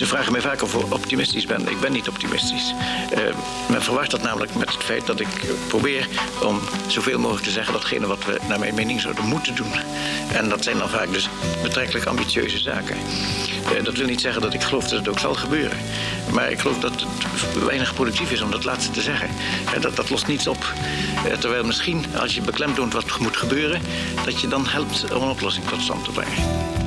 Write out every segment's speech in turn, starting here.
Ze vragen mij vaak of ik optimistisch ben. Ik ben niet optimistisch. Uh, men verwacht dat namelijk met het feit dat ik probeer om zoveel mogelijk te zeggen datgene wat we naar mijn mening zouden moeten doen. En dat zijn dan vaak dus betrekkelijk ambitieuze zaken. Uh, dat wil niet zeggen dat ik geloof dat het ook zal gebeuren. Maar ik geloof dat het weinig productief is om dat laatste te zeggen. Uh, dat, dat lost niets op. terwijl misschien als je beklemtoont wat moet gebeuren, dat je dan helpt om een oplossing tot stand te brengen.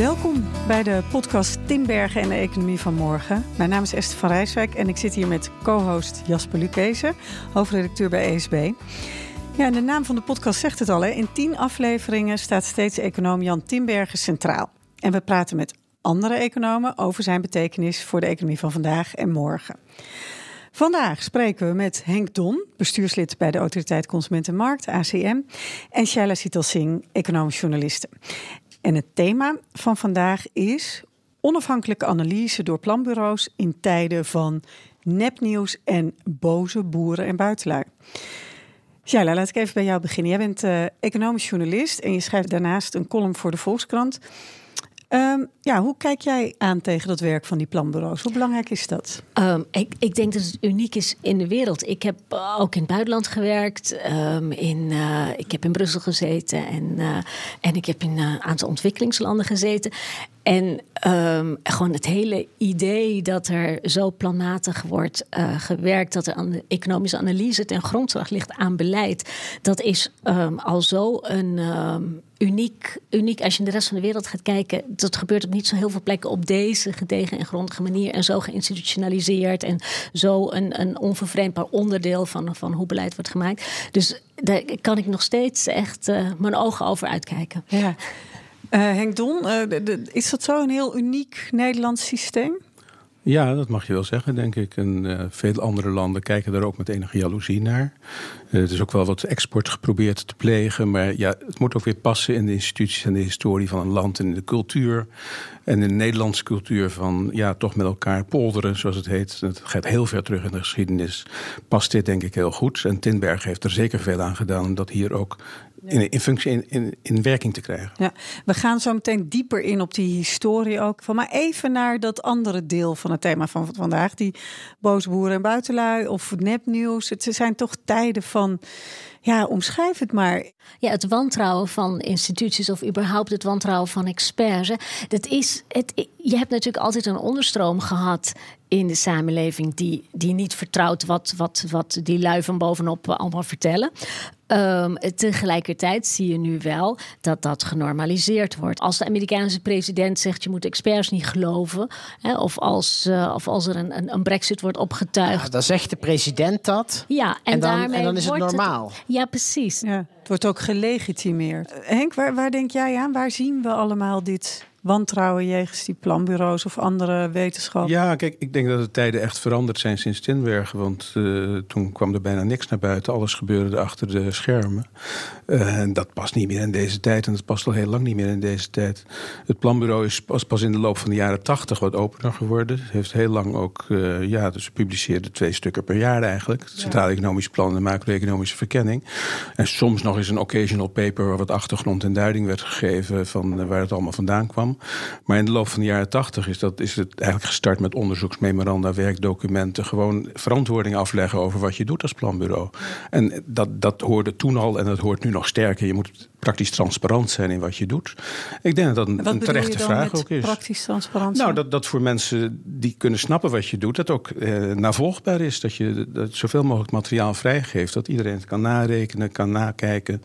Welkom bij de podcast Timbergen en de Economie van Morgen. Mijn naam is Esther van Rijswijk en ik zit hier met co-host Jasper Lukezen, hoofdredacteur bij ESB. Ja, de naam van de podcast zegt het al. Hè. In tien afleveringen staat steeds econoom Jan Timbergen centraal. En we praten met andere economen over zijn betekenis voor de economie van vandaag en morgen. Vandaag spreken we met Henk Don, bestuurslid bij de Autoriteit Consument en Markt, ACM, en Shaila Sital Singh, economisch journaliste. En het thema van vandaag is onafhankelijke analyse door planbureaus in tijden van nepnieuws en boze boeren en buitenlui. Shaila, laat ik even bij jou beginnen. Jij bent uh, economisch journalist en je schrijft daarnaast een column voor de Volkskrant. Um, ja, hoe kijk jij aan tegen dat werk van die planbureaus? Hoe belangrijk is dat? Um, ik, ik, denk dat het uniek is in de wereld. Ik heb ook in het buitenland gewerkt. Um, in, uh, ik heb in Brussel gezeten. En, uh, en ik heb in een aantal ontwikkelingslanden gezeten. En um, gewoon het hele idee dat er zo planmatig wordt uh, gewerkt, dat er aan de economische analyse ten grondslag ligt aan beleid, dat is um, al zo een um, uniek, uniek. Als je in de rest van de wereld gaat kijken, dat gebeurt op niet zo heel veel plekken op deze gedegen en grondige manier en zo geïnstitutionaliseerd en zo een, een onvervreemdbaar onderdeel van, van hoe beleid wordt gemaakt. Dus daar kan ik nog steeds echt uh, mijn ogen over uitkijken. Ja. Uh, Henk Don, de, is dat zo een heel uniek Nederlands systeem? Ja, dat mag je wel zeggen, denk ik. En uh, veel andere landen kijken daar ook met enige jaloezie naar. Het is ook wel wat export geprobeerd te plegen. Maar ja, het moet ook weer passen in de instituties en de historie van een land en in de cultuur. En in de Nederlandse cultuur van ja, toch met elkaar polderen, zoals het heet. Het gaat heel ver terug in de geschiedenis. Past dit denk ik heel goed. En Tinberg heeft er zeker veel aan gedaan om dat hier ook in, in functie, in, in, in, werking te krijgen. Ja, we gaan zo meteen dieper in op die historie ook. Van, maar even naar dat andere deel van het thema van vandaag. Die boosboeren en buitenlui of nepnieuws. Het zijn toch tijden van ja, omschrijf het maar. Ja, het wantrouwen van instituties of überhaupt het wantrouwen van experts. Dat is, het, je hebt natuurlijk altijd een onderstroom gehad in de samenleving die, die niet vertrouwt wat, wat, wat die lui van bovenop allemaal vertellen. Um, tegelijkertijd zie je nu wel dat dat genormaliseerd wordt. Als de Amerikaanse president zegt je moet experts niet geloven, hè, of, als, uh, of als er een, een, een, brexit wordt opgetuigd. Ja, dan zegt de president dat. Ja, en, en dan, daarmee en dan is het normaal. Het, ja, precies. Ja, het wordt ook gelegitimeerd. Henk, waar, waar denk jij aan? Waar zien we allemaal dit wantrouwen jegens die planbureaus of andere wetenschappen? Ja, kijk, ik denk dat de tijden echt veranderd zijn sinds Tinbergen. Want uh, toen kwam er bijna niks naar buiten. Alles gebeurde er achter de schermen. Uh, en dat past niet meer in deze tijd. En dat past al heel lang niet meer in deze tijd. Het planbureau is pas, pas in de loop van de jaren tachtig wat opener geworden. Het heeft heel lang ook, uh, ja, dus publiceerde twee stukken per jaar eigenlijk. Het Centraal Economisch Plan en de macro-economische verkenning. En soms nog eens een occasional paper waar wat achtergrond en duiding werd gegeven van waar het allemaal vandaan kwam. Maar in de loop van de jaren tachtig is, dat, is het eigenlijk gestart met onderzoeksmemoranda, werkdocumenten. Gewoon verantwoording afleggen over wat je doet als planbureau. En dat, dat hoorde toen al en dat hoort nu nog sterker. Je moet praktisch transparant zijn in wat je doet. Ik denk dat dat een, een terechte vraag ook is. Praktisch transparant. Nou, dat, dat voor mensen die kunnen snappen wat je doet, dat ook eh, navolgbaar is. Dat je dat zoveel mogelijk materiaal vrijgeeft. Dat iedereen het kan narekenen, kan nakijken.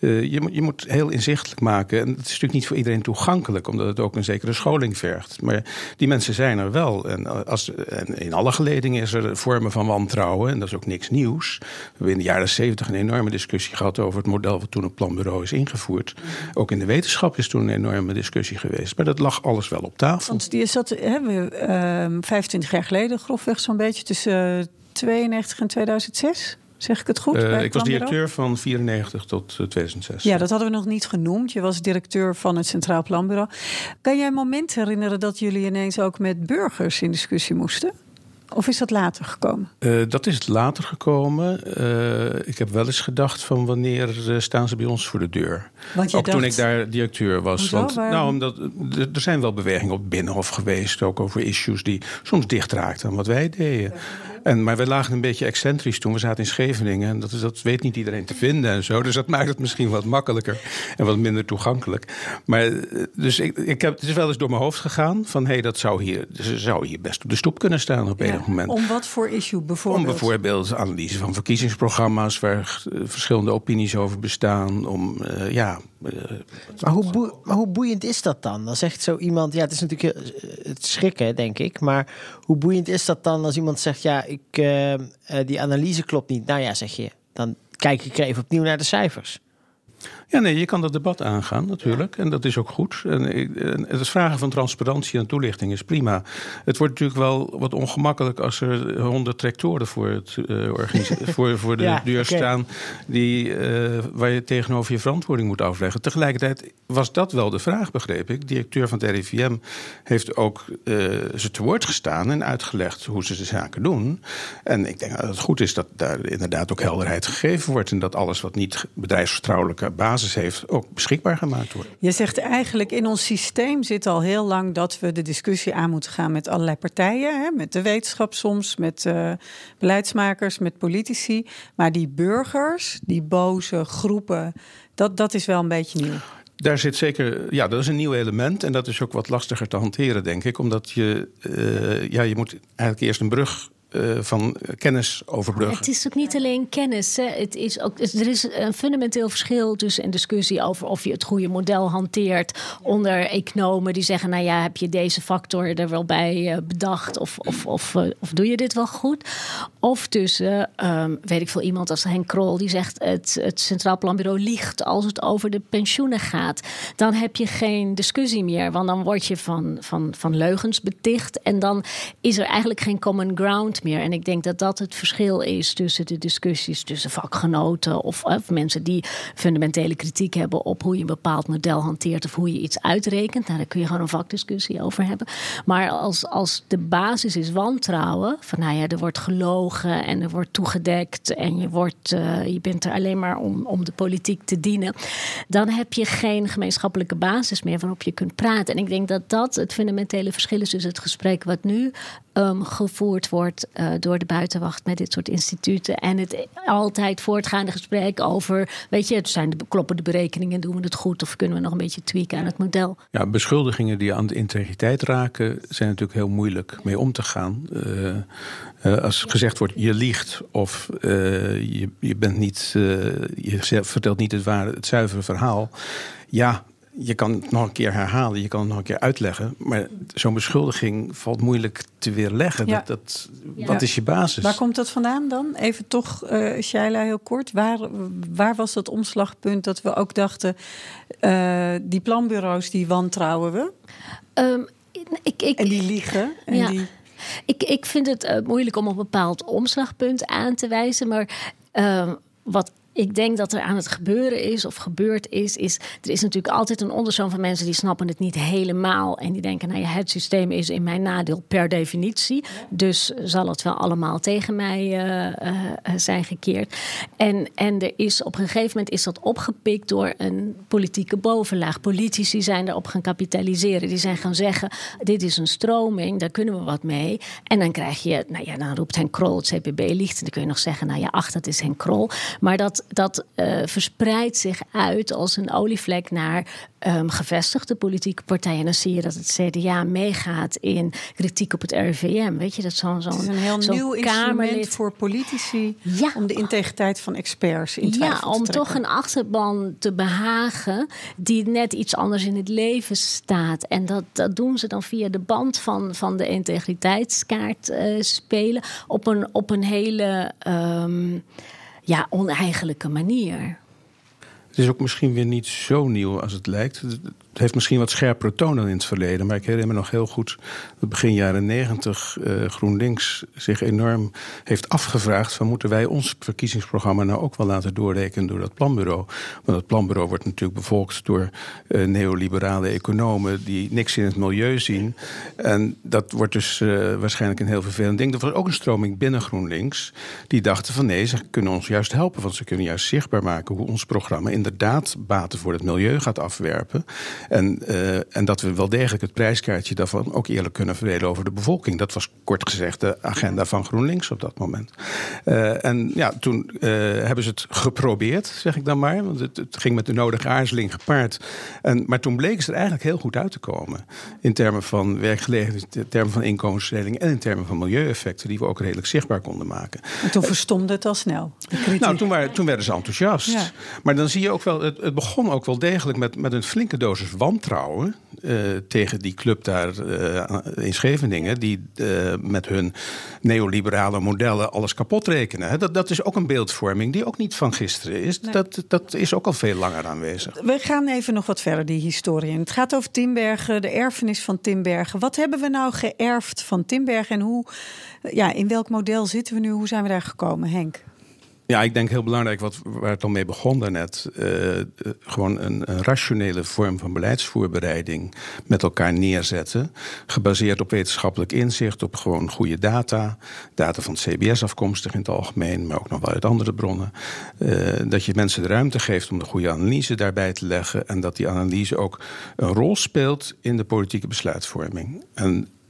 Uh, je, je moet heel inzichtelijk maken. En het is natuurlijk niet voor iedereen toegankelijk, omdat het ook een zekere scholing vergt. Maar die mensen zijn er wel. En, als, en in alle geledingen is er vormen van wantrouwen. En dat is ook niks nieuws. We hebben in de jaren zeventig een enorme discussie gehad over het model wat toen een planbureau is ingevoerd. Ook in de wetenschap is toen een enorme discussie geweest. Maar dat lag alles wel op tafel. Want die zat hebben we, 25 jaar geleden, grofweg zo'n beetje, tussen 92 en 2006. Zeg ik het goed? Uh, ik was directeur van 94 tot 2006. Ja, dat hadden we nog niet genoemd. Je was directeur van het Centraal Planbureau. Kan jij een moment herinneren dat jullie ineens ook met burgers in discussie moesten? Of is dat later gekomen? Uh, dat is later gekomen. Uh, ik heb wel eens gedacht van wanneer uh, staan ze bij ons voor de deur. Want ook dacht... toen ik daar directeur was. Hoezo? Want, Waarom? nou, omdat er zijn wel bewegingen op Binnenhof geweest, ook over issues die soms dicht raakten aan wat wij deden. En, maar we lagen een beetje excentrisch toen. We zaten in Scheveningen. En dat, dat weet niet iedereen te vinden en zo. Dus dat maakt het misschien wat makkelijker en wat minder toegankelijk. Maar dus ik, ik heb, het is wel eens door mijn hoofd gegaan van hé, hey, dat zou hier, zou hier best op de stoep kunnen staan op Ja, enig moment. Om wat voor issue bijvoorbeeld? Om bijvoorbeeld analyse van verkiezingsprogramma's waar uh, verschillende opinies over bestaan. Om uh, ja. Uh, maar, hoe boe, maar hoe boeiend is dat dan? Dan zegt zo iemand, ja, het is natuurlijk het schrikken, denk ik. Maar hoe boeiend is dat dan als iemand zegt, ja, ik, die analyse klopt niet. Nou ja, zeg je, dan kijk ik er even opnieuw naar de cijfers. Ja, nee, je kan dat debat aangaan natuurlijk. En dat is ook goed. En, en het vragen van transparantie en toelichting is prima. Het wordt natuurlijk wel wat ongemakkelijk als er honderd tractoren voor, het, uh, voor, voor de Ja, deur staan. Die, uh, waar je tegenover je verantwoording moet afleggen. Tegelijkertijd was dat wel de vraag, begreep ik. De directeur van het RIVM heeft ook uh, ze te woord gestaan en uitgelegd hoe ze de zaken doen. En ik denk dat het goed is dat daar inderdaad ook helderheid gegeven wordt. En dat alles wat niet bedrijfsvertrouwelijke basis heeft, ook beschikbaar gemaakt wordt. Je zegt eigenlijk in ons systeem zit al heel lang dat we de discussie aan moeten gaan met allerlei partijen. Hè? Met de wetenschap soms, met uh, beleidsmakers, met politici. Maar die burgers, die boze groepen, dat, dat is wel een beetje nieuw. Daar zit zeker, ja, dat is een nieuw element. En dat is ook wat lastiger te hanteren, denk ik. Omdat je, uh, ja, je moet eigenlijk eerst een brug uh, van kennis overbruggen. Het is ook niet alleen kennis. Hè. Het is ook, er is een fundamenteel verschil tussen een discussie over of je het goede model hanteert onder economen die zeggen: Nou ja, heb je deze factor er wel bij uh, bedacht? Of, of, of, uh, of doe je dit wel goed? Of tussen, um, weet ik veel, iemand als Henk Krol die zegt: het, het Centraal Planbureau liegt als het over de pensioenen gaat. Dan heb je geen discussie meer, want dan word je van, van, van leugens beticht en dan is er eigenlijk geen common ground meer. En ik denk dat dat het verschil is tussen de discussies tussen vakgenoten of, of mensen die fundamentele kritiek hebben op hoe je een bepaald model hanteert of hoe je iets uitrekent. Nou, daar kun je gewoon een vakdiscussie over hebben. Maar als, als de basis is wantrouwen, van nou ja, er wordt gelogen en er wordt toegedekt en je, wordt, uh, je bent er alleen maar om, om de politiek te dienen, dan heb je geen gemeenschappelijke basis meer waarop je kunt praten. En ik denk dat dat het fundamentele verschil is tussen het gesprek wat nu um, gevoerd wordt uh, door de buitenwacht met dit soort instituten. En het altijd voortgaande gesprek over, weet je, het zijn de kloppende berekeningen, doen we het goed of kunnen we nog een beetje tweaken aan het model? Ja, beschuldigingen die aan de integriteit raken, zijn natuurlijk heel moeilijk mee om te gaan. Uh, uh, als gezegd wordt, je liegt of je, je bent niet, je vertelt niet het ware, het zuivere verhaal. Ja, je kan het nog een keer herhalen, je kan het nog een keer uitleggen. Maar zo'n beschuldiging valt moeilijk te weerleggen. Ja. Dat, dat, wat is je basis? Waar komt dat vandaan dan? Even toch, uh, Shaila, heel kort. Waar, waar was dat omslagpunt dat we ook dachten... Uh, die planbureaus, die wantrouwen we? Um, ik, ik, en die liegen. En ja. die... ik, ik vind het uh, moeilijk om een bepaald omslagpunt aan te wijzen. Maar wat ik denk dat er aan het gebeuren is of gebeurd is, is er is natuurlijk altijd een onderzoon van mensen die snappen het niet helemaal en die denken, nou ja, het systeem is in mijn nadeel per definitie, dus zal het wel allemaal tegen mij uh, uh, zijn gekeerd. En, en er is op een gegeven moment is dat opgepikt door een politieke bovenlaag. Politici zijn erop gaan kapitaliseren. Die zijn gaan zeggen, dit is een stroming, daar kunnen we wat mee. En dan krijg je, nou ja, dan roept Henk Krol, het CPB liegt. En dan kun je nog zeggen, nou ja, ach, dat is Henk Krol. Maar dat dat uh, verspreidt zich uit als een olievlek naar um, gevestigde politieke partijen. En dan zie je dat het CDA meegaat in kritiek op het RIVM. Weet je, dat zo'n zo'n Het is een heel nieuw Kamerlid... instrument voor politici Ja. om de integriteit van experts in twijfel Ja, te om trekken. toch een achterban te behagen die net iets anders in het leven staat. En dat, dat doen ze dan via de band van, van de integriteitskaart uh, spelen op een, op een hele um, ja, oneigenlijke manier. Het is ook misschien weer niet zo nieuw als het lijkt. heeft misschien wat scherper toon in het verleden. Maar ik herinner me nog heel goed dat begin jaren negentig uh, GroenLinks zich enorm heeft afgevraagd: van moeten wij ons verkiezingsprogramma nou ook wel laten doorrekenen door dat planbureau? Want het planbureau wordt natuurlijk bevolkt door uh, neoliberale economen die niks in het milieu zien. En dat wordt dus uh, waarschijnlijk een heel vervelend ding. Er was ook een stroming binnen GroenLinks die dachten van nee, ze kunnen ons juist helpen, want ze kunnen juist zichtbaar maken hoe ons programma inderdaad baten voor het milieu gaat afwerpen. En, en dat we wel degelijk het prijskaartje daarvan ook eerlijk kunnen verdelen over de bevolking. Dat was kort gezegd de agenda van GroenLinks op dat moment. Uh, en ja, toen uh, hebben ze het geprobeerd, zeg ik dan maar. Want het, het ging met de nodige aarzeling gepaard. En, maar toen bleken ze er eigenlijk heel goed uit te komen. In termen van werkgelegenheid, in termen van inkomensverdeling en in termen van milieueffecten, die we ook redelijk zichtbaar konden maken. En toen verstomde het al snel. Nou, toen, waren, toen werden ze enthousiast. Ja. Maar dan zie je ook wel, het, het begon ook wel degelijk met, met een flinke dosis wantrouwen uh, tegen die club daar uh, in Scheveningen, die uh, met hun neoliberale modellen alles kapot rekenen. Dat, dat is ook een beeldvorming die ook niet van gisteren is. Nee. Dat, dat is ook al veel langer aanwezig. We gaan even nog wat verder, die historie. Het gaat over Timbergen, de erfenis van Timbergen. Wat hebben we nou geërfd van Timbergen en hoe, ja, in welk model zitten we nu? Hoe zijn we daar gekomen, Henk? Ja, ik denk heel belangrijk wat, waar het al mee begon daarnet. Uh, gewoon een, rationele vorm van beleidsvoorbereiding met elkaar neerzetten. Gebaseerd op wetenschappelijk inzicht, op gewoon goede data. Data van het CBS afkomstig in het algemeen, maar ook nog wel uit andere bronnen. Uh, dat je mensen de ruimte geeft om de goede analyse daarbij te leggen. En dat die analyse ook een rol speelt in de politieke besluitvorming.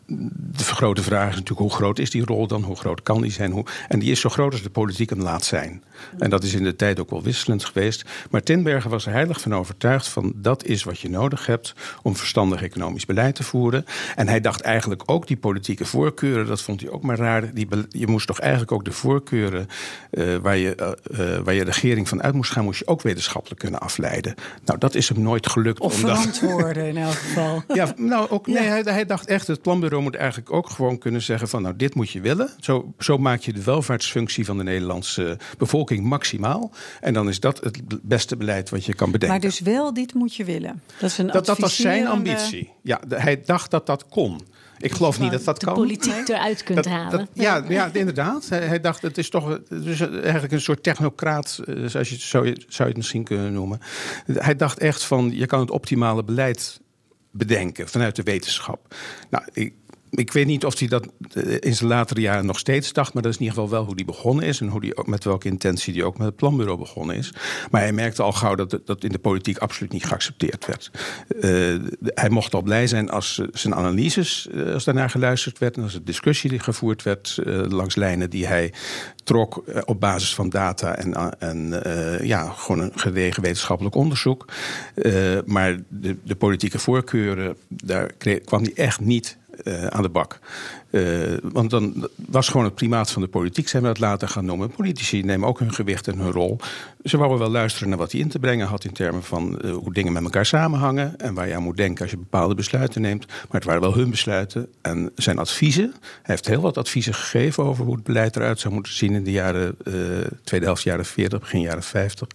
De grote vraag is natuurlijk hoe groot is die rol dan? Hoe groot kan die zijn? Hoe... En die is zo groot als de politiek hem laat zijn. En dat is in de tijd ook wel wisselend geweest. Maar Tinbergen was er heilig van overtuigd van dat is wat je nodig hebt om verstandig economisch beleid te voeren. En hij dacht eigenlijk ook die politieke voorkeuren, dat vond hij ook maar raar. Die, je moest toch eigenlijk ook de voorkeuren uh, waar, je, uh, waar je regering van uit moest gaan, moest je ook wetenschappelijk kunnen afleiden. Nou, dat is hem nooit gelukt. Of omdat... verantwoorden in elk geval. ja, nou ook, nee, ja. hij, hij dacht echt, het planbureau moet eigenlijk ook gewoon kunnen zeggen van nou dit moet je willen. Zo, zo maak je de welvaartsfunctie van de Nederlandse bevolking maximaal. En dan is dat het beste beleid wat je kan bedenken. Maar dus wel dit moet je willen. Dat, is een dat, dat was zijn ambitie. Ja, hij dacht dat dat kon. Ik geloof niet dat dat de kan. politiek eruit kunt dat, halen. Dat, ja, ja, inderdaad. Hij, hij, dacht, het is toch dus eigenlijk een soort technocraat, zoals je, zou, je, zou je het misschien kunnen noemen. Hij dacht echt van, je kan het optimale beleid bedenken vanuit de wetenschap. Nou, ik, ik weet niet of hij dat in zijn latere jaren nog steeds dacht, maar dat is in ieder geval wel hoe hij begonnen is en hoe die ook, met welke intentie hij ook met het planbureau begonnen is. Maar hij merkte al gauw dat dat in de politiek absoluut niet geaccepteerd werd. Uh, hij mocht al blij zijn als zijn analyses, als daarnaar geluisterd werd en als er discussie die gevoerd werd langs lijnen die hij trok op basis van data en, en ja, gewoon een gedegen wetenschappelijk onderzoek. maar de, de politieke voorkeuren, daar kwam hij echt niet uh, aan de bak. Uh, want dan was gewoon het primaat van de politiek, zijn we dat later gaan noemen. Politici nemen ook hun gewicht en hun rol. Ze wouden wel luisteren naar wat hij in te brengen had in termen van uh, hoe dingen met elkaar samenhangen en waar je aan moet denken als je bepaalde besluiten neemt. Maar het waren wel hun besluiten en zijn adviezen. Hij heeft heel wat adviezen gegeven over hoe het beleid eruit zou moeten zien in de jaren, tweede helft jaren 40, begin jaren 50.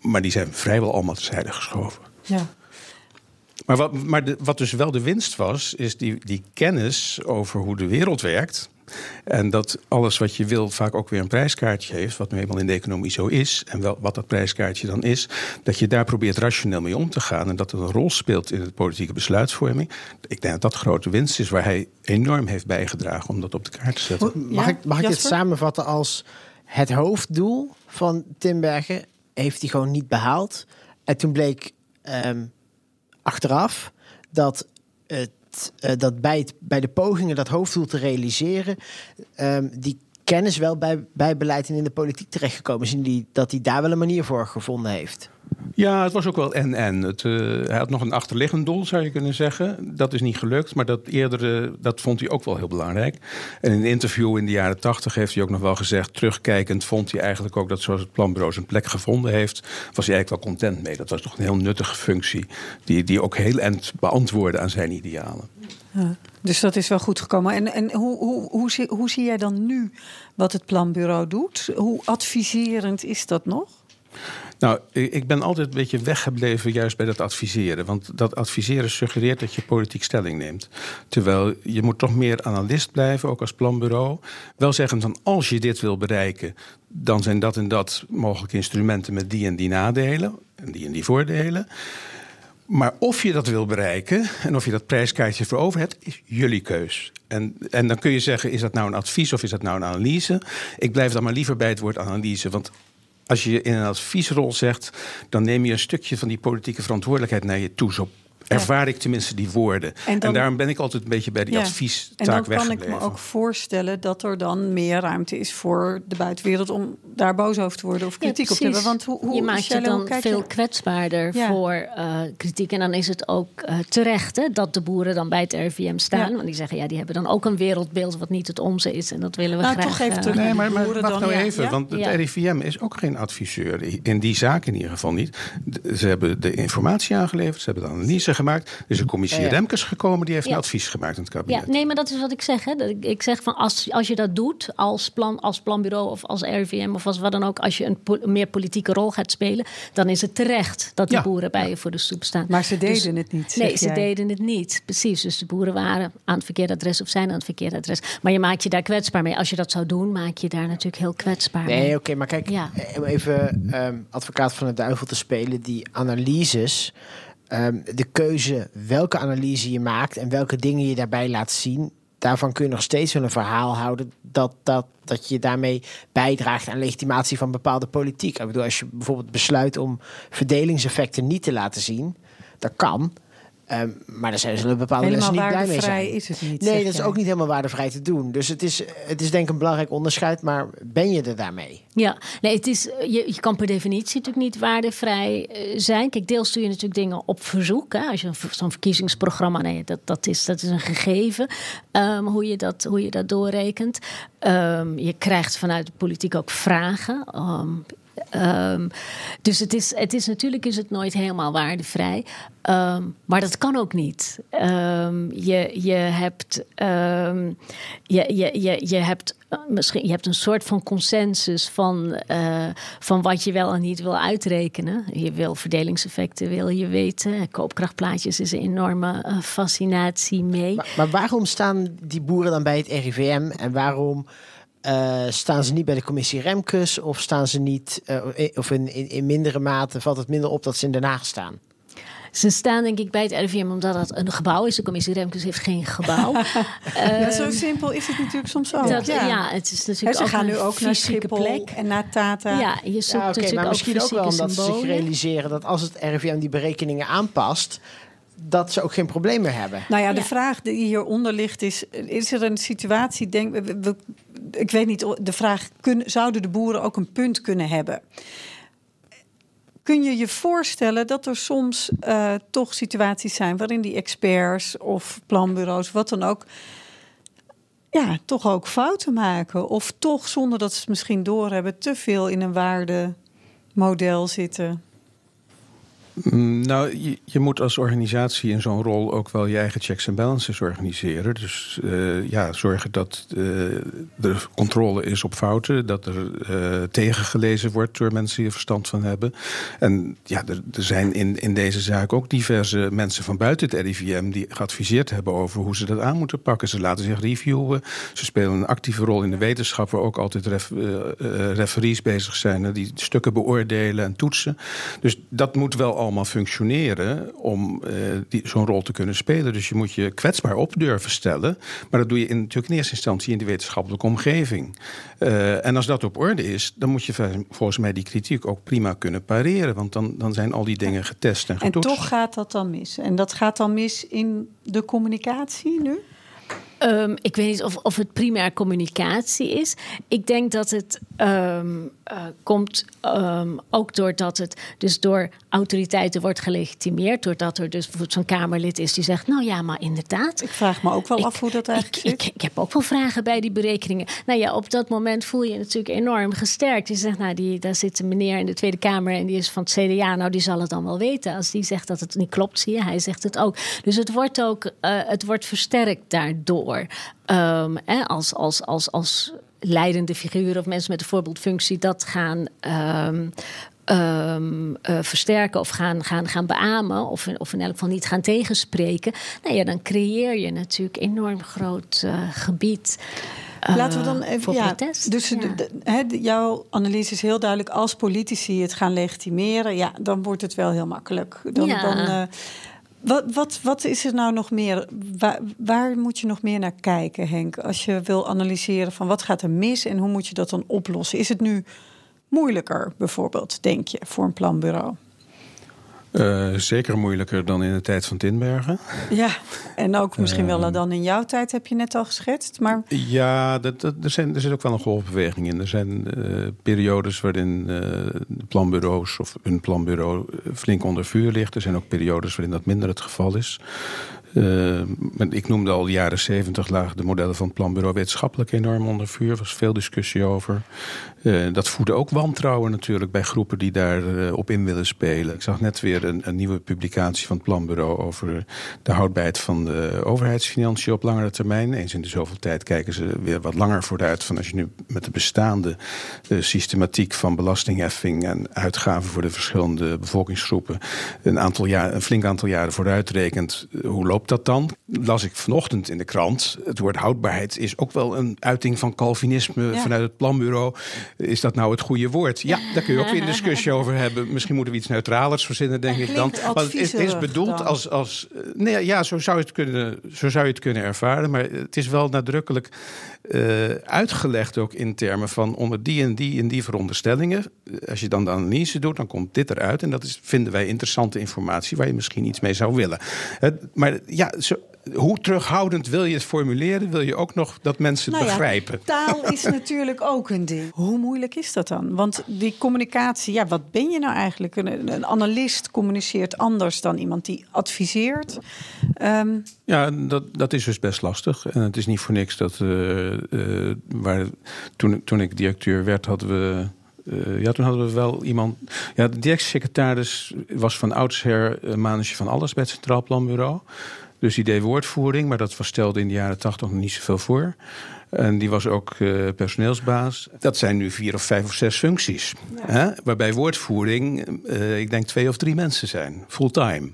maar die zijn vrijwel allemaal terzijde geschoven. Ja. Maar, wat, maar de, wat dus wel de winst was, is die, die kennis over hoe de wereld werkt. En dat alles wat je wil vaak ook weer een prijskaartje heeft, wat nu eenmaal in de economie zo is, en wel, wat dat prijskaartje dan is, dat je daar probeert rationeel mee om te gaan en dat het een rol speelt in de politieke besluitvorming. Ik denk dat dat grote winst is waar hij enorm heeft bijgedragen om dat op de kaart te zetten. Mag, ik, mag ik dit samenvatten als het hoofddoel van Timbergen heeft hij gewoon niet behaald. En toen bleek um, achteraf dat het, uh, dat bij, het, bij de pogingen dat hoofddoel te realiseren, um, die kennis wel bij, bij beleid en in de politiek terechtgekomen is. En die, dat hij daar wel een manier voor gevonden heeft. Ja, het was ook wel en-en. Uh, hij had nog een achterliggend doel, zou je kunnen zeggen. Dat is niet gelukt, maar dat eerdere, dat vond hij ook wel heel belangrijk. En in een interview in de jaren tachtig heeft hij ook nog wel gezegd... terugkijkend vond hij eigenlijk ook dat zoals het planbureau zijn plek gevonden heeft... was hij eigenlijk wel content mee. Dat was toch een heel nuttige functie... die, die ook heel end beantwoordde aan zijn idealen. Ja, dus dat is wel goed gekomen. En, en hoe, hoe, hoe, zie, hoe zie jij dan nu wat het planbureau doet? Hoe adviserend is dat nog? Nou, ik ben altijd een beetje weggebleven juist bij dat adviseren. Want dat adviseren suggereert dat je politiek stelling neemt. Terwijl je moet toch meer analist blijven, ook als planbureau. Wel zeggen van als je dit wil bereiken, dan zijn dat en dat mogelijke instrumenten met die en die nadelen en die en die voordelen. Maar of je dat wil bereiken en of je dat prijskaartje voor over hebt, is jullie keus. En, en dan kun je zeggen, is dat nou een advies of is dat nou een analyse? Ik blijf dan maar liever bij het woord analyse. Want als je in een adviesrol zegt, dan neem je een stukje van die politieke verantwoordelijkheid naar je toe. Zo ervaar ik tenminste die woorden. En, daarom ben ik altijd een beetje bij die ja. adviestaak En dan kan ik me ook voorstellen dat er dan meer ruimte is voor de buitenwereld om daar boos over te worden of kritiek op te hebben. Want hoe, hoe je maakt je dan veel kwetsbaarder voor uh, kritiek. En dan is het ook uh, terecht hè, dat de boeren dan bij het RVM staan. Want die zeggen, ja, die hebben dan ook een wereldbeeld wat niet het onze is. En dat willen we nou, graag. Toch even uh, nee, maar, maar wacht dan, nou even, want het RIVM is ook geen adviseur. In die zaak in ieder geval niet. Ze hebben de informatie aangeleverd, ze hebben de analyse gemaakt. Er is een commissie Remkes gekomen, die heeft een advies gemaakt in het kabinet. Ja, nee, maar dat is wat ik zeg. Hè. Ik zeg van als, als je dat doet als, plan, als planbureau of als RVM of als wat dan ook, als je een, meer politieke rol gaat spelen, dan is het terecht dat de boeren bij je voor de soep staan. Maar ze dus deden het niet. Nee, ze deden het niet. Precies. Dus de boeren waren aan het verkeerde adres of zijn aan het verkeerde adres. Maar je maakt je daar kwetsbaar mee. Als je dat zou doen, maak je daar natuurlijk heel kwetsbaar nee, mee. Nee, oké, maar kijk, even um, advocaat van de duivel te spelen, die analyses. Ehm, de keuze welke analyse je maakt en welke dingen je daarbij laat zien, daarvan kun je nog steeds wel een verhaal houden dat, dat, dat je daarmee bijdraagt aan legitimatie van bepaalde politiek. Ik bedoel, als je bijvoorbeeld besluit om verdelingseffecten niet te laten zien, dat kan. Um, maar daar zijn ze bepaalde helemaal mensen niet blij mee zijn. is het niet. Nee, dat is ook niet helemaal waardevrij te doen. Dus het is, het is denk ik een belangrijk onderscheid. Maar ben je er daarmee? Ja, nee, het is, je, je kan per definitie natuurlijk niet waardevrij uh, zijn. Kijk, deels doe je natuurlijk dingen op verzoek. Hè. Als je zo'n verkiezingsprogramma, nee, dat, dat, is, dat is een gegeven. Um, hoe, je dat, hoe je dat doorrekent. Um, je krijgt vanuit de politiek ook vragen. Um, dus het is, het is natuurlijk is het nooit helemaal waardevrij. Um, maar dat kan ook niet. Um, je, je hebt, je, je, je, je hebt misschien je hebt een soort van consensus van, uh, van wat je wel en niet wil uitrekenen. Je wil verdelingseffecten, wil je weten. Koopkrachtplaatjes is een enorme uh, fascinatie mee. Maar, maar waarom staan die boeren dan bij het RIVM en waarom uh, staan ze niet bij de commissie Remkes of staan ze niet, uh, of in, in, in, mindere mate valt het minder op dat ze in Den Haag staan? Ze staan denk ik bij het RIVM omdat het een gebouw is. De commissie Remkes heeft geen gebouw. uh, ja, zo simpel is het natuurlijk soms ook. Dat, ja. ja. het is natuurlijk ze ook gaan nu ook naar Schiphol plek. en naar Tata. Ja, je zoekt ja, okay, natuurlijk maar misschien ook, wel omdat symbolen. ze zich realiseren dat als het RIVM die berekeningen aanpast dat ze ook geen probleem meer hebben. Nou ja, de ja. vraag die hieronder ligt is: is er een situatie? Denk, we, we, ik weet niet, de vraag: kun, zouden de boeren ook een punt kunnen hebben? Kun je je voorstellen dat er soms uh, toch situaties zijn waarin die experts of planbureaus, wat dan ook, ja, toch ook fouten maken? Of toch, zonder dat ze het misschien doorhebben, te veel in een waardemodel zitten? Nou, je, je, moet als organisatie in zo'n rol ook wel je eigen checks en balances organiseren. Dus uh, ja, zorgen dat uh, er controle is op fouten, dat er uh, tegengelezen wordt door mensen die er verstand van hebben. En ja, er, er, zijn in, in deze zaak ook diverse mensen van buiten het RIVM die geadviseerd hebben over hoe ze dat aan moeten pakken. Ze laten zich reviewen, ze spelen een actieve rol in de wetenschap, waar ook altijd ref, referees bezig zijn, die stukken beoordelen en toetsen. Dus dat moet wel allemaal functioneren om uh, zo'n rol te kunnen spelen. Dus je moet je kwetsbaar op durven stellen. Maar dat doe je in, natuurlijk in eerste instantie in de wetenschappelijke omgeving. Uh, en als dat op orde is, dan moet je volgens mij die kritiek ook prima kunnen pareren. Want dan, dan zijn al die dingen getest en getoetst. En toch gaat dat dan mis. En dat gaat dan mis in de communicatie nu? Um, ik weet niet of, of het primair communicatie is. Ik denk dat het um, uh, komt um, ook doordat het dus door autoriteiten wordt gelegitimeerd. Doordat er dus bijvoorbeeld zo'n Kamerlid is die zegt: Nou ja, maar inderdaad. Ik vraag me ook wel ik, af hoe dat eigenlijk ik, zit. Ik, ik, heb ook wel vragen bij die berekeningen. Nou ja, op dat moment voel je je natuurlijk enorm gesterkt. Je zegt: Nou, die, daar zit een meneer in de Tweede Kamer en die is van het CDA. Nou, die zal het dan wel weten. Als die zegt dat het niet klopt, zie je, hij zegt het ook. Dus het wordt ook uh, het wordt versterkt daardoor. Um, hè, als, als, als, als leidende figuren of mensen met een voorbeeldfunctie dat gaan, um, ehm, eh, versterken of gaan, gaan, gaan beamen, of, of in elk geval niet gaan tegenspreken, nou ja, dan creëer je natuurlijk enorm groot uh, gebied. Laten we dan even. ja, protest. Dus he, jouw analyse is heel duidelijk. Als politici het gaan legitimeren, ja, dan wordt het wel heel makkelijk. Dan, Ja. dan, eh, wat, wat, wat is er nou nog meer? Waar, waar moet je nog meer naar kijken, Henk? Als je wil analyseren van wat gaat er mis en hoe moet je dat dan oplossen? Is het nu moeilijker, bijvoorbeeld, denk je, voor een planbureau? Eh, zeker moeilijker dan in de tijd van Tinbergen. Ja, en ook misschien wel dan in jouw tijd heb je net al geschetst. Maar Ja, dat, dat, er, zijn, er zit ook wel een golfbeweging in. Er zijn eh, periodes waarin eh, de planbureaus of een planbureau flink onder vuur ligt. Er zijn ook periodes waarin dat minder het geval is. Eh, maar ik noemde al de jaren zeventig lagen de modellen van het planbureau wetenschappelijk enorm onder vuur. Er was veel discussie over. Eh, dat voedde ook wantrouwen natuurlijk bij groepen die daar eh, op in willen spelen. Ik zag net weer een, een nieuwe publicatie van het planbureau over de houdbaarheid van de overheidsfinanciën op langere termijn. Eens in de zoveel tijd kijken ze weer wat langer vooruit. Van als je nu met de bestaande eh, systematiek van belastingheffing en uitgaven voor de verschillende bevolkingsgroepen een, aantal jaar, een flink aantal jaren vooruit rekent, hoe loopt dat dan? Las ik vanochtend in de krant. Het woord houdbaarheid is ook wel een uiting van Calvinisme Ja. vanuit het planbureau. Is dat nou het goede woord? Ja, daar kun je ook weer een discussie over hebben. Misschien moeten we iets neutralers verzinnen, denk ik dan. Want het is, bedoeld dan. als. als nee, ja, zo zou, je het kunnen, zo zou je het kunnen ervaren. Maar het is wel nadrukkelijk eh, uitgelegd ook in termen van onder die en die en die veronderstellingen. Als je dan de analyse doet, dan komt dit eruit. En dat is, vinden wij interessante informatie waar je misschien iets mee zou willen. Maar ja, zo, hoe terughoudend wil je het formuleren? Wil je ook nog dat mensen het Nou ja, begrijpen? taal is natuurlijk ook een ding. Hoe moeilijk is dat dan? Want die communicatie, ja, wat ben je nou eigenlijk? Een, een analist communiceert anders dan iemand die adviseert. Ehm, Ja, dat, dat is dus best lastig. En het is niet voor niks dat. eh, eh, waar, toen, toen ik directeur werd, hadden we. eh, ja, toen hadden we wel iemand. Ja, de directiesecretaris was van oudsher mannetje van alles bij het Centraal Planbureau. Dus die deed woordvoering, maar dat was stelde in de jaren tachtig nog niet zoveel voor. En die was ook eh, personeelsbaas. Dat zijn nu vier of vijf of zes functies. Hè? Waarbij woordvoering, eh, ik denk twee of drie mensen zijn, fulltime.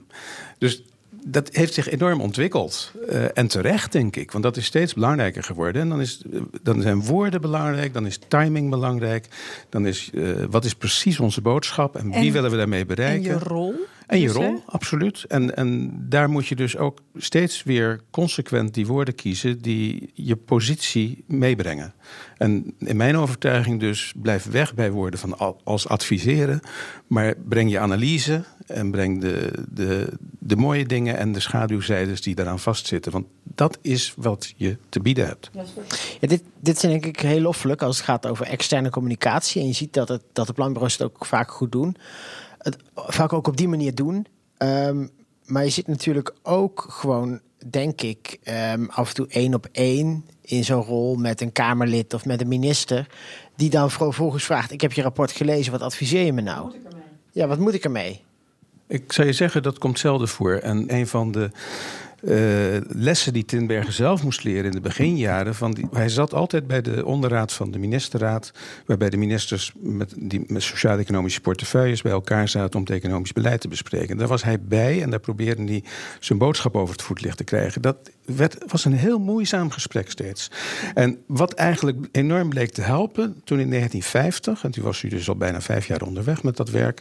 Dus dat heeft zich enorm ontwikkeld. Eh, en terecht, denk ik. Want dat is steeds belangrijker geworden. En dan, is, dan zijn woorden belangrijk, dan is timing belangrijk. Dan is wat is precies onze boodschap en wie En- willen we daarmee en bereiken. je rol. En je dus, hè? rol, absoluut. En, en daar moet je dus ook steeds weer consequent die woorden kiezen die je positie meebrengen. En in mijn overtuiging dus blijf weg bij woorden van al- als adviseren, maar breng je analyse en breng de, de, de mooie dingen en de schaduwzijdes die daaraan vastzitten. Want dat is wat je te bieden hebt. Ja, dit, dit zijn denk ik heel loffelijk als het gaat over externe communicatie. En je ziet dat, het, dat de planbureaus het ook vaak goed doen. Het vaak ook op die manier doen. Ehm, maar je zit natuurlijk ook gewoon, denk ik, ehm, af en toe één op één in zo'n rol met een Kamerlid of met een minister. Die dan vervolgens vraagt: Ik heb je rapport gelezen, wat adviseer je me nou? Ja, wat moet ik ermee? Ik zou je zeggen, dat komt zelden voor. En een van de eh, lessen die Tinbergen zelf moest leren in de beginjaren. Van hij zat altijd bij de onderraad van de ministerraad. Waarbij de ministers met, die, met sociaal-economische portefeuilles bij elkaar zaten om het economisch beleid te bespreken. Daar was hij bij en daar probeerde hij zijn boodschap over het voetlicht te krijgen. Dat werd, was een heel moeizaam gesprek steeds. En wat eigenlijk enorm bleek te helpen toen in 1950, en toen was hij dus al bijna vijf jaar onderweg met dat werk.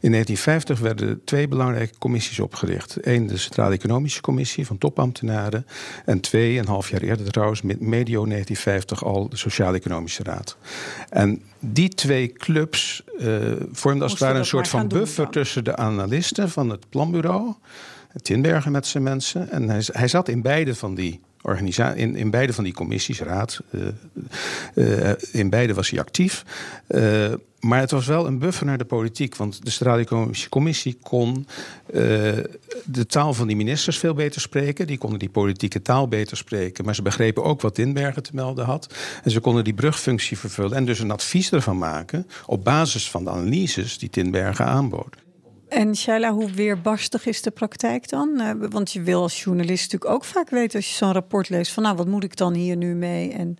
In 1950 werden twee belangrijke commissies opgericht. Eén, de Centrale Economische Commissie van topambtenaren. En twee, een half jaar eerder trouwens, met medio 1950 al de Sociaal-Economische Raad. En die twee clubs eh, vormden als het ware een soort van buffer tussen de analisten van het planbureau. Tinbergen met zijn mensen. En hij, hij zat in beide van die in, in beide van die commissies, raad. eh, eh, in beide was hij actief. Eh, maar het was wel een buffer naar de politiek. Want de Economische Commissie kon de taal van die ministers veel beter spreken. Die konden die politieke taal beter spreken. Maar ze begrepen ook wat Tinbergen te melden had. En ze konden die brugfunctie vervullen. En dus een advies ervan maken. op basis van de analyses die Tinbergen aanbood. En Shaila, hoe weerbarstig is de praktijk dan? Eh, want je wil als journalist natuurlijk ook vaak weten als je zo'n rapport leest van nou, wat moet ik dan hier nu mee? En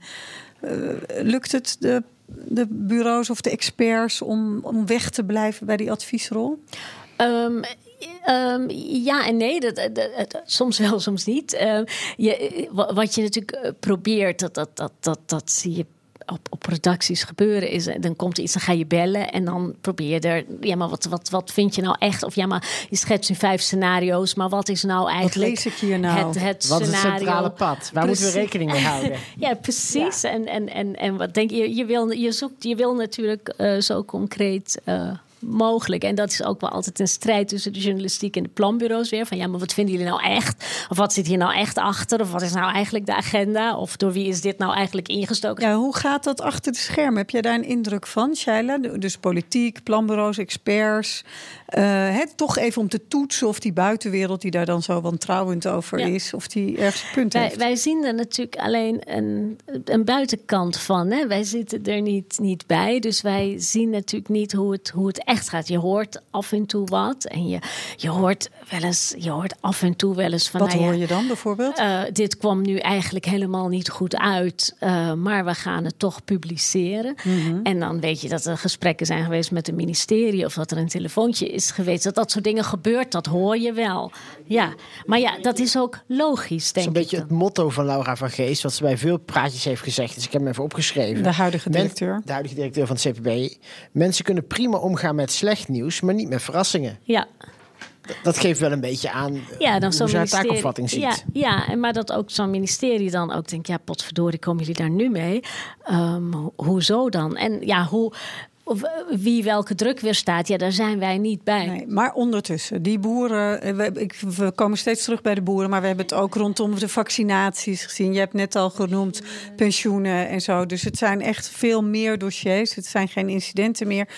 eh, lukt het de de bureaus of de experts om, om weg te blijven bij die adviesrol? Um, um, ja en nee, dat, dat, soms wel, soms niet. Uh, je, wat je natuurlijk probeert, dat, dat, dat, dat, dat zie je op, op producties gebeuren is, dan komt er iets, dan ga je bellen en dan probeer je er, ja, maar wat, wat, wat vind je nou echt? Of ja, maar je schetst nu vijf scenario's, maar wat is nou eigenlijk wat lees ik hier nou? het, het wat is het centrale pad? Waar precies. moeten we rekening mee houden? ja, precies. Ja. En, en, en, en wat denk je? Je wil, je zoekt, je wil natuurlijk uh, zo concreet. Uh, mogelijk. En dat is ook wel altijd een strijd tussen de journalistiek en de planbureaus weer. Van ja, maar wat vinden jullie nou echt? Of wat zit hier nou echt achter? Of wat is nou eigenlijk de agenda? Of door wie is dit nou eigenlijk ingestoken? Ja, hoe gaat dat achter de schermen? Heb jij daar een indruk van, Shaila? Dus politiek, planbureaus, experts. Uh, toch even om te toetsen of die buitenwereld die daar dan zo wantrouwend over ja. is, of die ergens punt wij, heeft. Wij zien er natuurlijk alleen een, een buitenkant van. Hè? Wij zitten er niet, niet bij. Dus wij zien natuurlijk niet hoe het, hoe het echt gaat. Je hoort af en toe wat. En je, je hoort wel eens, je hoort af en toe wel eens van. Wat nou ja, hoor je dan bijvoorbeeld? Uh, dit kwam nu eigenlijk helemaal niet goed uit. Uh, maar we gaan het toch publiceren. Mm -hmm. En dan weet je dat er gesprekken zijn geweest met het ministerie. Of dat er een telefoontje is geweest. Dat dat soort dingen gebeurt, dat hoor je wel. Ja, maar ja, dat is ook logisch, denk ik. Dat is een beetje het motto van Laura van Geest, wat ze bij veel praatjes heeft gezegd. Dus ik heb hem even opgeschreven. De huidige directeur. Men, de huidige directeur van het CPB. Mensen kunnen prima omgaan met slecht nieuws, maar niet met verrassingen. Ja. Dat geeft wel een beetje aan ja, dan hoe haar taakopvatting ziet. Ja, ja, en maar dat ook zo'n ministerie dan ook denkt... ja, potverdorie, komen jullie daar nu mee? Um, hoezo dan? En ja, hoe... Of wie welke druk weer staat, ja, daar zijn wij niet bij. Nee, maar ondertussen, die boeren, we, ik, we, komen steeds terug bij de boeren, maar we hebben het ook rondom de vaccinaties gezien. Je hebt net al genoemd pensioenen en zo. Dus het zijn echt veel meer dossiers. Het zijn geen incidenten meer.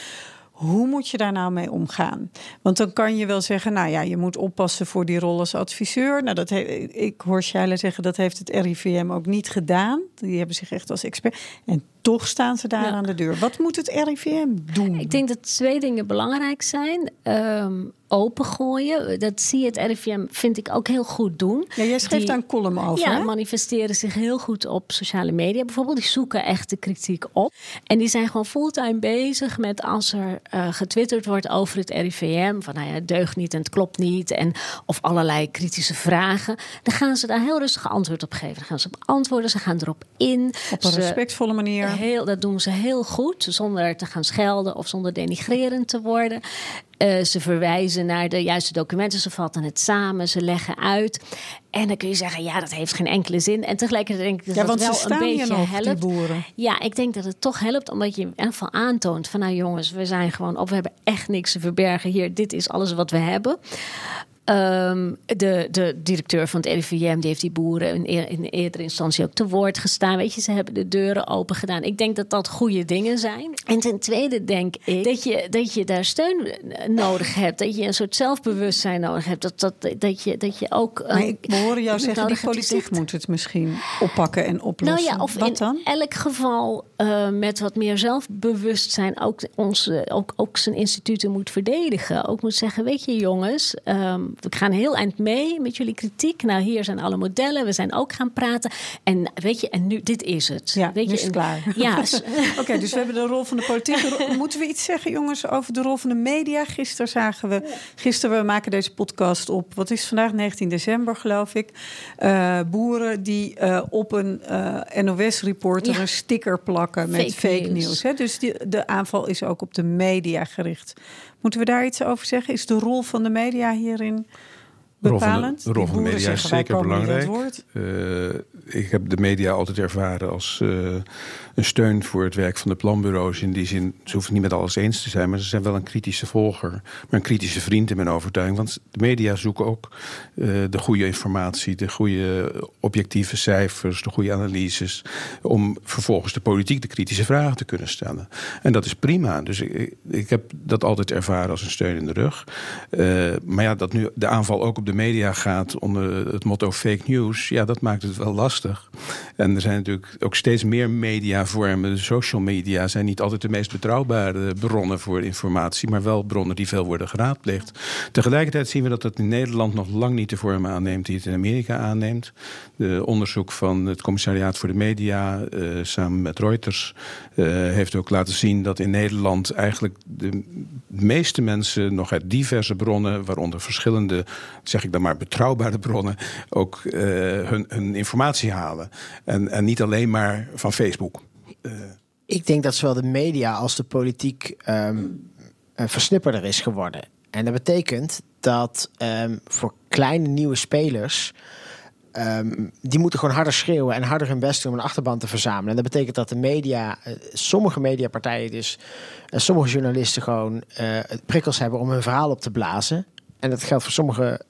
Hoe moet je daar nou mee omgaan? Want dan kan je wel zeggen, nou ja, je moet oppassen voor die rol als adviseur. Nou, dat ik hoor Shaila zeggen, dat heeft het RIVM ook niet gedaan. Die hebben zich echt als expert. En toch staan ze daar ja. aan de deur. Wat moet het RIVM doen? Ik denk dat twee dingen belangrijk zijn. Um, opengooien. Dat zie je het RIVM, vind ik, ook heel goed doen. Ja, jij schreef daar een column over. Ja, hè? manifesteren zich heel goed op sociale media bijvoorbeeld. Die zoeken echt de kritiek op. En die zijn gewoon fulltime bezig met als er uh, getwitterd wordt over het RIVM. Van nou ja, het deugt niet en het klopt niet. En, of allerlei kritische vragen. Dan gaan ze daar heel rustig antwoord op geven. Dan gaan ze op antwoorden, ze gaan erop in. Op een ze, respectvolle manier. Heel, dat doen ze heel goed. Zonder te gaan schelden of zonder denigrerend te worden. Uh, ze verwijzen naar de juiste documenten, ze vatten het samen, ze leggen uit. En dan kun je zeggen, ja, dat heeft geen enkele zin. En tegelijkertijd denk ik dat ja, dat want wel een beetje nog, helpt. Boeren. Ja, ik denk dat het toch helpt, omdat je in ieder geval aantoont van, nou jongens, we zijn gewoon op, we hebben echt niks te verbergen hier. Dit is alles wat we hebben. Um, de, de directeur van het RIVM die heeft die boeren in, in eerdere instantie ook te woord gestaan. Weet je, ze hebben de deuren open gedaan. Ik denk dat dat goede dingen zijn. En ten tweede denk ik dat je, dat je daar steun nodig hebt. Dat je een soort zelfbewustzijn nodig hebt. Dat, dat, dat, je, dat je ook. Maar ik hoor jou zeggen, die politiek moet het misschien oppakken en oplossen. Nou ja, of Wat in dan? elk geval uh, met wat meer zelfbewustzijn ook, onze, ook, ook zijn instituten moet verdedigen. Ook moet zeggen, weet je jongens, um, we gaan heel eind mee met jullie kritiek. Nou, hier zijn alle modellen. We zijn ook gaan praten. En weet je, en nu, dit is het. Ja, weet nu is het klaar. Ja. Oké, okay, dus we hebben de rol van de politiek. Moeten we iets zeggen, jongens, over de rol van de media? Gisteren zagen we, gisteren, we maken deze podcast op. Wat is vandaag? 19 december, geloof ik. Uh, boeren die uh, op een uh, NOS-reporter ja. een sticker plakken met fake, fake nieuws. Hè? Dus die, de aanval is ook op de media gericht. Moeten we daar iets over zeggen? Is de rol van de media hierin bepalend? De rol van de, de media is zeker belangrijk. Uh, ik heb de media altijd ervaren als uh, een steun voor het werk van de planbureaus. In die zin, ze hoeven niet met alles eens te zijn, maar ze zijn wel een kritische volger. Maar een kritische vriend in mijn overtuiging. Want de media zoeken ook uh, de goede informatie, de goede objectieve cijfers, de goede analyses. Om vervolgens de politiek de kritische vragen te kunnen stellen. En dat is prima. Dus ik, ik heb dat altijd ervaren als een steun in de rug. maar ja, dat nu de aanval ook op de media gaat onder het motto fake news, ja, dat maakt het wel lastig. En er zijn natuurlijk ook steeds meer De social media zijn niet altijd de meest betrouwbare bronnen voor informatie, maar wel bronnen die veel worden geraadpleegd. Tegelijkertijd zien we dat het in Nederland nog lang niet de vorm aanneemt die het in Amerika aanneemt. De onderzoek van het Commissariaat voor de Media uh, samen met Reuters uh, heeft ook laten zien dat in Nederland eigenlijk de meeste mensen nog uit diverse bronnen, waaronder verschillende, zeg ik dan maar, betrouwbare bronnen, ook uh, hun, hun, informatie halen. En, en, niet alleen maar van Facebook. Ik denk dat zowel de media als de politiek um, versnipperder is geworden. En dat betekent dat um, voor kleine nieuwe spelers. Um, die moeten gewoon harder schreeuwen en harder hun best doen om een achterban te verzamelen. En dat betekent dat de media, uh, sommige mediapartijen dus, en sommige journalisten gewoon uh, prikkels hebben om hun verhaal op te blazen. En dat geldt voor sommige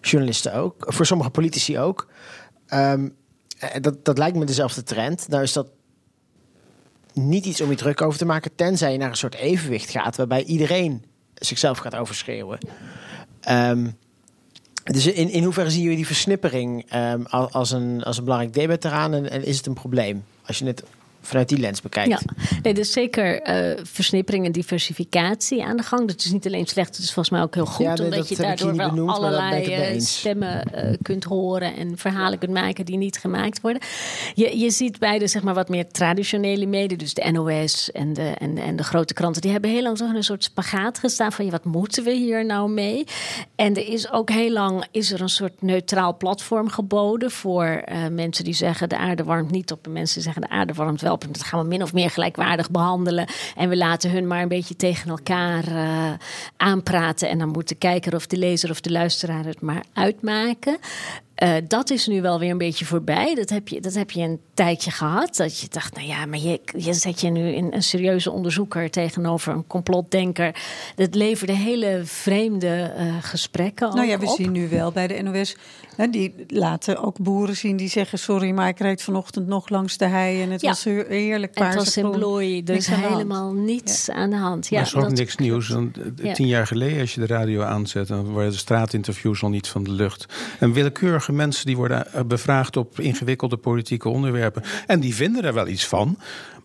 journalisten ook, voor sommige politici ook. Dat, dat lijkt me dezelfde trend. Nou is dat niet iets om je druk over te maken, tenzij je naar een soort evenwicht gaat waarbij iedereen zichzelf gaat overschreeuwen. Um, dus in, in hoeverre zien jullie die versnippering um, als, een, als een belangrijk debat eraan en, en is het een probleem? Als je het vanuit die lens bekijkt. Ja, nee, dus zeker uh, versnippering en diversificatie aan de gang. Dat is niet alleen slecht, het is volgens mij ook heel goed. Ja, omdat je daardoor wel benoemd, allerlei uh, stemmen uh, kunt horen en verhalen kunt maken die niet gemaakt worden. Je, je ziet bij de zeg maar, wat meer traditionele media, dus de NOS en de, en, en de grote kranten, die hebben heel lang zo in een soort spagaat gestaan van wat moeten we hier nou mee? En er is ook heel lang is er een soort neutraal platform geboden voor mensen die zeggen de aarde warmt niet op en mensen die zeggen de aarde warmt wel dat gaan we min of meer gelijkwaardig behandelen. En we laten hun maar een beetje tegen elkaar uh, aanpraten. En dan moet de kijker of de lezer of de luisteraar het maar uitmaken. Uh, dat is nu wel weer een beetje voorbij. Dat heb je, dat heb je een tijdje gehad. Dat je dacht, nou ja, maar je, je zet je nu in een serieuze onderzoeker tegenover een complotdenker. Dat leverde hele vreemde uh, gesprekken. Nou ja, we op. zien nu wel bij de NOS. Hè, die laten ook boeren zien die zeggen: Sorry, maar ik reed vanochtend nog langs de hei en het ja. was heerlijk paars. Het was in bloei, dus helemaal niets ja. aan de hand. Ja, maar is ook dat... niks nieuws. Want tien jaar geleden, als je de radio aanzet, dan worden de straatinterviews al niet van de lucht. En willekeurig mensen die worden eh, bevraagd op ingewikkelde politieke onderwerpen. En die vinden er wel iets van.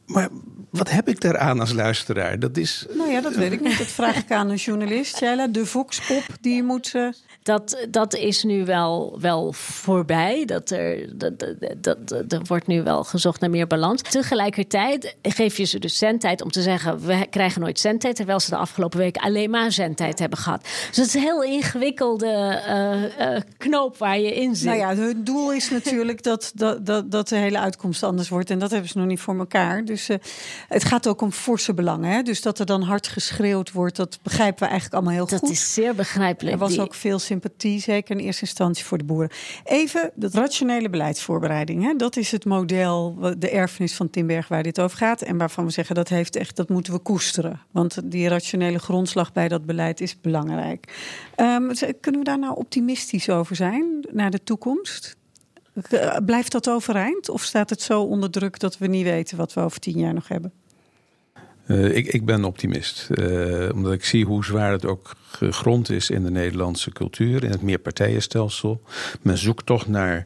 Maar wat heb ik daaraan als luisteraar? Dat is. Nou ja, dat weet ik niet. Dat vraag ik aan een journalist, Jella. De Voxpop die je moet. Uh... Dat, dat is nu wel, wel voorbij. Dat er, dat, dat, dat, er wordt nu wel gezocht naar meer balans. Tegelijkertijd geef je ze dus zendtijd om te zeggen: we krijgen nooit zendtijd. Terwijl ze de afgelopen weken alleen maar zendtijd hebben gehad. Dus het is een heel ingewikkelde uh, uh, knoop waar je in zit. Nou ja, het doel is natuurlijk dat, dat, dat, dat de hele uitkomst anders wordt. En dat hebben ze nog niet voor elkaar. Dus uh, het gaat ook om forse belangen. Hè? Dus dat er dan hard geschreeuwd wordt, dat begrijpen we eigenlijk allemaal heel dat goed. Dat is zeer begrijpelijk. Er was die... ook veel sympathie, zeker in eerste instantie voor de boeren. Even dat rationele beleidsvoorbereiding. Hè? Dat is het model, de erfenis van Timberg waar dit over gaat. En waarvan we zeggen dat heeft echt, dat moeten we koesteren. Want die rationele grondslag bij dat beleid is belangrijk. Um, kunnen we daar nou optimistisch over zijn naar de toekomst? Blijft dat overeind? Of staat het zo onder druk dat we niet weten wat we over tien jaar nog hebben? Uh, ik, ik, ben optimist. Uh, omdat ik zie hoe zwaar het ook gegrond is in de Nederlandse cultuur, in het meerpartijenstelsel. Men zoekt toch naar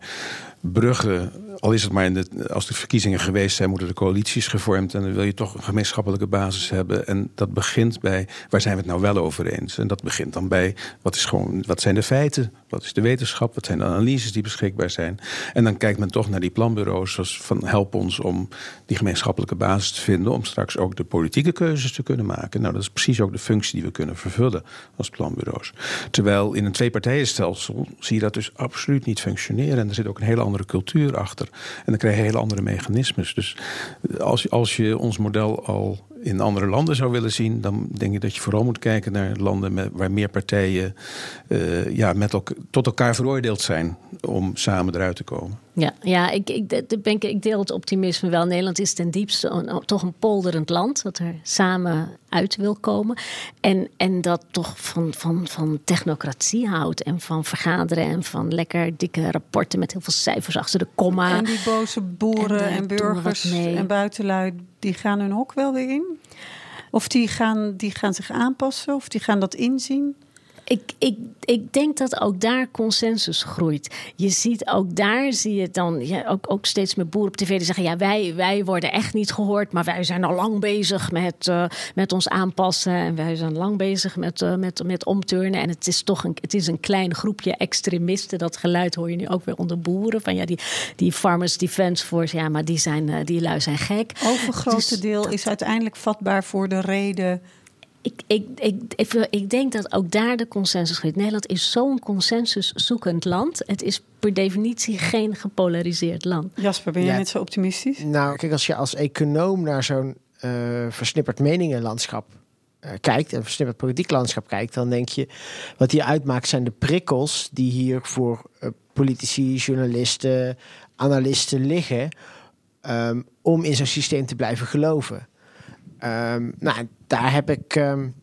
bruggen. Al is het maar in de, als de verkiezingen geweest zijn, moeten de coalities gevormd. En dan wil je toch een gemeenschappelijke basis hebben. En dat begint bij waar zijn we het nou wel over eens? En dat begint dan bij wat, is gewoon, wat zijn de feiten? Wat is de wetenschap? Wat zijn de analyses die beschikbaar zijn? En dan kijkt men toch naar die planbureaus. Zoals van help ons om die gemeenschappelijke basis te vinden. Om straks ook de politieke keuzes te kunnen maken. Nou, dat is precies ook de functie die we kunnen vervullen als planbureaus. Terwijl in een tweepartijenstelsel zie je dat dus absoluut niet functioneren. En er zit ook een hele andere cultuur achter. En dan krijg je hele andere mechanismes. Dus als, als je ons model al in andere landen zou willen zien, dan denk ik dat je vooral moet kijken naar landen met, waar meer partijen uh, ja, met tot elkaar veroordeeld zijn om samen eruit te komen. Ja, ja ik, ik, ben, ik deel het optimisme wel. Nederland is ten diepste een, toch een polderend land dat er samen uit wil komen. En, en dat toch van, van, van technocratie houdt en van vergaderen en van lekker dikke rapporten met heel veel cijfers achter de komma. En die boze boeren en, en burgers en buitenlui, die gaan hun hok wel weer in? Of die gaan, die gaan zich aanpassen of die gaan dat inzien? Ik, ik, ik denk dat ook daar consensus groeit. Je ziet ook daar, zie je dan ja, ook, ook steeds meer boeren op tv die zeggen: ja, wij, wij worden echt niet gehoord, maar wij zijn al lang bezig met, uh, met ons aanpassen. En wij zijn lang bezig met, uh, met, met omturnen. En het is toch een, het is een klein groepje extremisten. Dat geluid hoor je nu ook weer onder boeren. Van ja, die, die Farmers Defence Force, ja, maar die, zijn, uh, die lui zijn gek. Overgrote dus, deel is uiteindelijk vatbaar voor de reden ik, ik, ik, ik, denk dat ook daar de consensus groeit. Nederland is zo'n consensuszoekend land. Het is per definitie geen gepolariseerd land. Jasper, ben je ja. net zo optimistisch? Nou, kijk, als je als econoom naar zo'n uh, versnipperd meningenlandschap uh, kijkt... en versnipperd politiek landschap kijkt... dan denk je, wat hier uitmaakt zijn de prikkels... die hier voor uh, politici, journalisten, analisten liggen... Um, om in zo'n systeem te blijven geloven. Um, nou, daar heb ik um,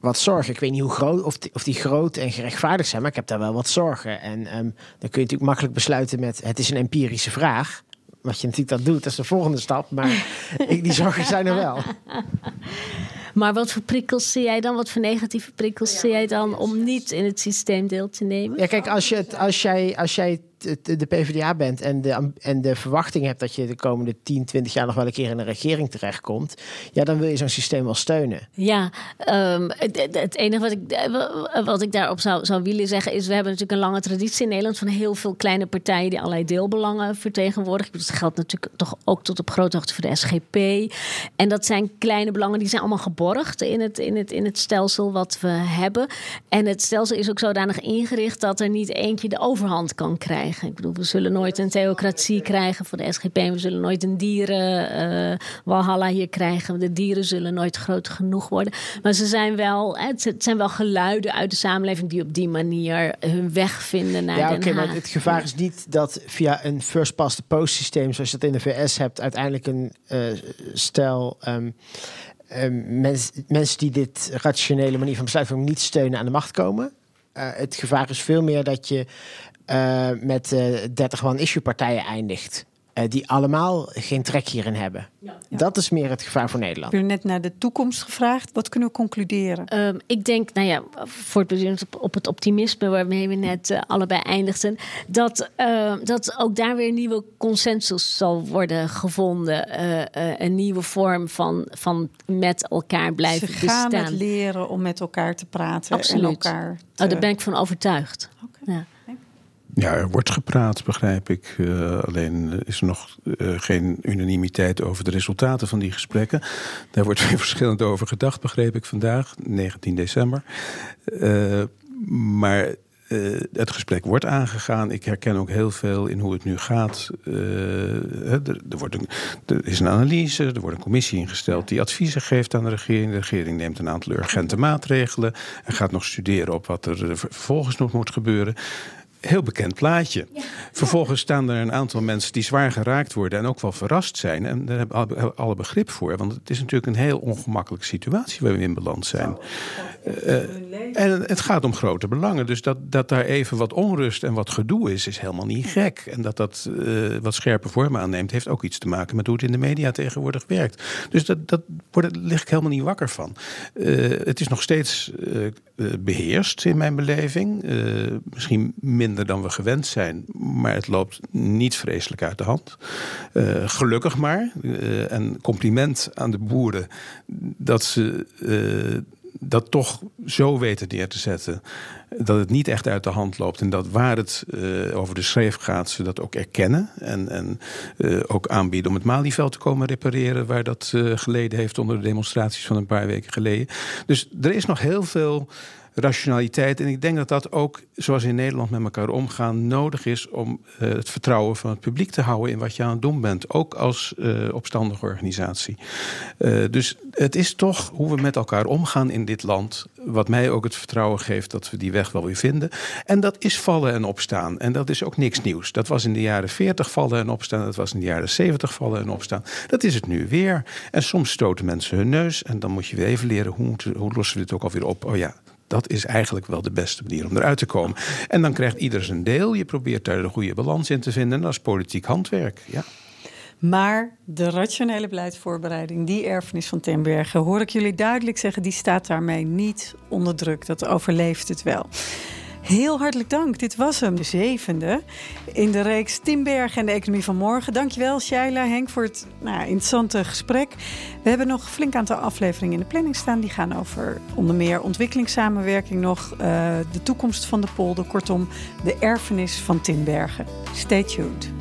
wat zorgen. Ik weet niet hoe groot, of die, of die groot en gerechtvaardigd zijn, maar ik heb daar wel wat zorgen. En um, dan kun je natuurlijk makkelijk besluiten met: het is een empirische vraag. Wat je natuurlijk dat doet, dat is de volgende stap. Maar ik, die zorgen zijn er wel. Maar wat voor prikkels zie jij dan? Wat voor negatieve prikkels zie jij dan om niet in het systeem deel te nemen? Ja, kijk, als, je het, als jij, als jij de PvdA bent en de, en de verwachting hebt dat je de komende 10, 20 jaar nog wel een keer in een regering terechtkomt, ja, dan wil je zo'n systeem wel steunen. Ja, um, het, het, enige wat ik, wat ik daarop zou, zou willen zeggen is: we hebben natuurlijk een lange traditie in Nederland van heel veel kleine partijen die allerlei deelbelangen vertegenwoordigen. Dat geldt natuurlijk toch ook tot op grote hoogte voor de SGP. En dat zijn kleine belangen, die zijn allemaal geborgd in het, in het, in het stelsel wat we hebben. En het stelsel is ook zodanig ingericht dat er niet eentje de overhand kan krijgen. Ik bedoel, we zullen nooit een theocratie krijgen voor de SGP. We zullen nooit een dieren uh, walhalla hier krijgen. De dieren zullen nooit groot genoeg worden. Maar ze zijn wel, het zijn wel geluiden uit de samenleving die op die manier hun weg vinden naar ja, okay, Maar het gevaar is niet dat via een first past the post systeem, zoals je dat in de VS hebt, uiteindelijk een uh, stel. Um, um, mens, mensen die dit rationele manier van besluitvorming niet steunen aan de macht komen. Uh, het gevaar is veel meer dat je uh, met uh, 30 one-issue partijen eindigt. Uh, die allemaal geen trek hierin hebben. Ja. Dat is meer het gevaar voor Nederland. Ik heb net naar de toekomst gevraagd. Wat kunnen we concluderen? Um, ik denk, nou ja, voortbedurend op, op het optimisme waarmee we net uh, allebei eindigden, dat, uh, dat ook daar weer een nieuwe consensus zal worden gevonden. Uh, een nieuwe vorm van, van met elkaar blijven Ze gaan bestaan. het leren om met elkaar te praten Absoluut. en elkaar. Te... Oh, daar ben ik van overtuigd. Okay. Ja. Ja, er wordt gepraat, begrijp ik. Uh, alleen is er nog uh, geen unanimiteit over de resultaten van die gesprekken. Daar wordt weer verschillend over gedacht, begreep ik vandaag, 19 december. Uh, maar het gesprek wordt aangegaan. Ik herken ook heel veel in hoe het nu gaat. Er, er, wordt er, is een analyse, er wordt een commissie ingesteld die adviezen geeft aan de regering. De regering neemt een aantal urgente maatregelen en gaat nog studeren op wat er vervolgens nog moet gebeuren heel bekend plaatje. Ja. Vervolgens staan er een aantal mensen die zwaar geraakt worden en ook wel verrast zijn. En daar hebben we alle begrip voor. Want het is natuurlijk een heel ongemakkelijke situatie waar we in beland zijn. Uh, en het gaat om grote belangen. Dus dat, dat daar even wat onrust en wat gedoe is, is helemaal niet gek. En dat dat uh, wat scherpe vormen aanneemt, heeft ook iets te maken met hoe het in de media tegenwoordig werkt. Dus dat, dat word, lig ik helemaal niet wakker van. Uh, het is nog steeds beheerst in mijn beleving. misschien minder dan we gewend zijn, maar het loopt niet vreselijk uit de hand. gelukkig maar. en compliment aan de boeren dat ze dat toch zo weten neer te zetten dat het niet echt uit de hand loopt. En dat waar het uh, over de schreef gaat, ze dat ook erkennen. En, en uh, ook aanbieden om het Malieveld te komen repareren, waar dat uh, geleden heeft onder de demonstraties van een paar weken geleden. Dus er is nog heel veel rationaliteit. En ik denk dat dat ook, zoals in Nederland met elkaar omgaan, nodig is om uh, het vertrouwen van het publiek te houden in wat je aan het doen bent. Ook als uh, opstandige organisatie. Uh, dus het is toch hoe we met elkaar omgaan in dit land, wat mij ook het vertrouwen geeft dat we die weg wel weer vinden. En dat is vallen en opstaan. En dat is ook niks nieuws. Dat was in de jaren 40 vallen en opstaan. Dat was in de jaren 70 vallen en opstaan. Dat is het nu weer. En soms stoten mensen hun neus. En dan moet je weer even leren hoe, hoe lossen we dit ook alweer op. Oh ja, dat is eigenlijk wel de beste manier om eruit te komen. En dan krijgt ieder zijn deel. Je probeert daar de goede balans in te vinden. En dat is politiek handwerk. Ja. Maar de rationele beleidsvoorbereiding, die erfenis van Tenbergen, hoor ik jullie duidelijk zeggen, die staat daarmee niet onder druk. Dat overleeft het wel. Heel hartelijk dank. Dit was hem, de zevende in de reeks Timberg en de Economie van Morgen. Dankjewel, Shaila, Henk, voor het nou, interessante gesprek. We hebben nog een flink aantal afleveringen in de planning staan. Die gaan over onder meer ontwikkelingssamenwerking nog, uh, de toekomst van de polder. Kortom, de erfenis van Timbergen. Stay tuned.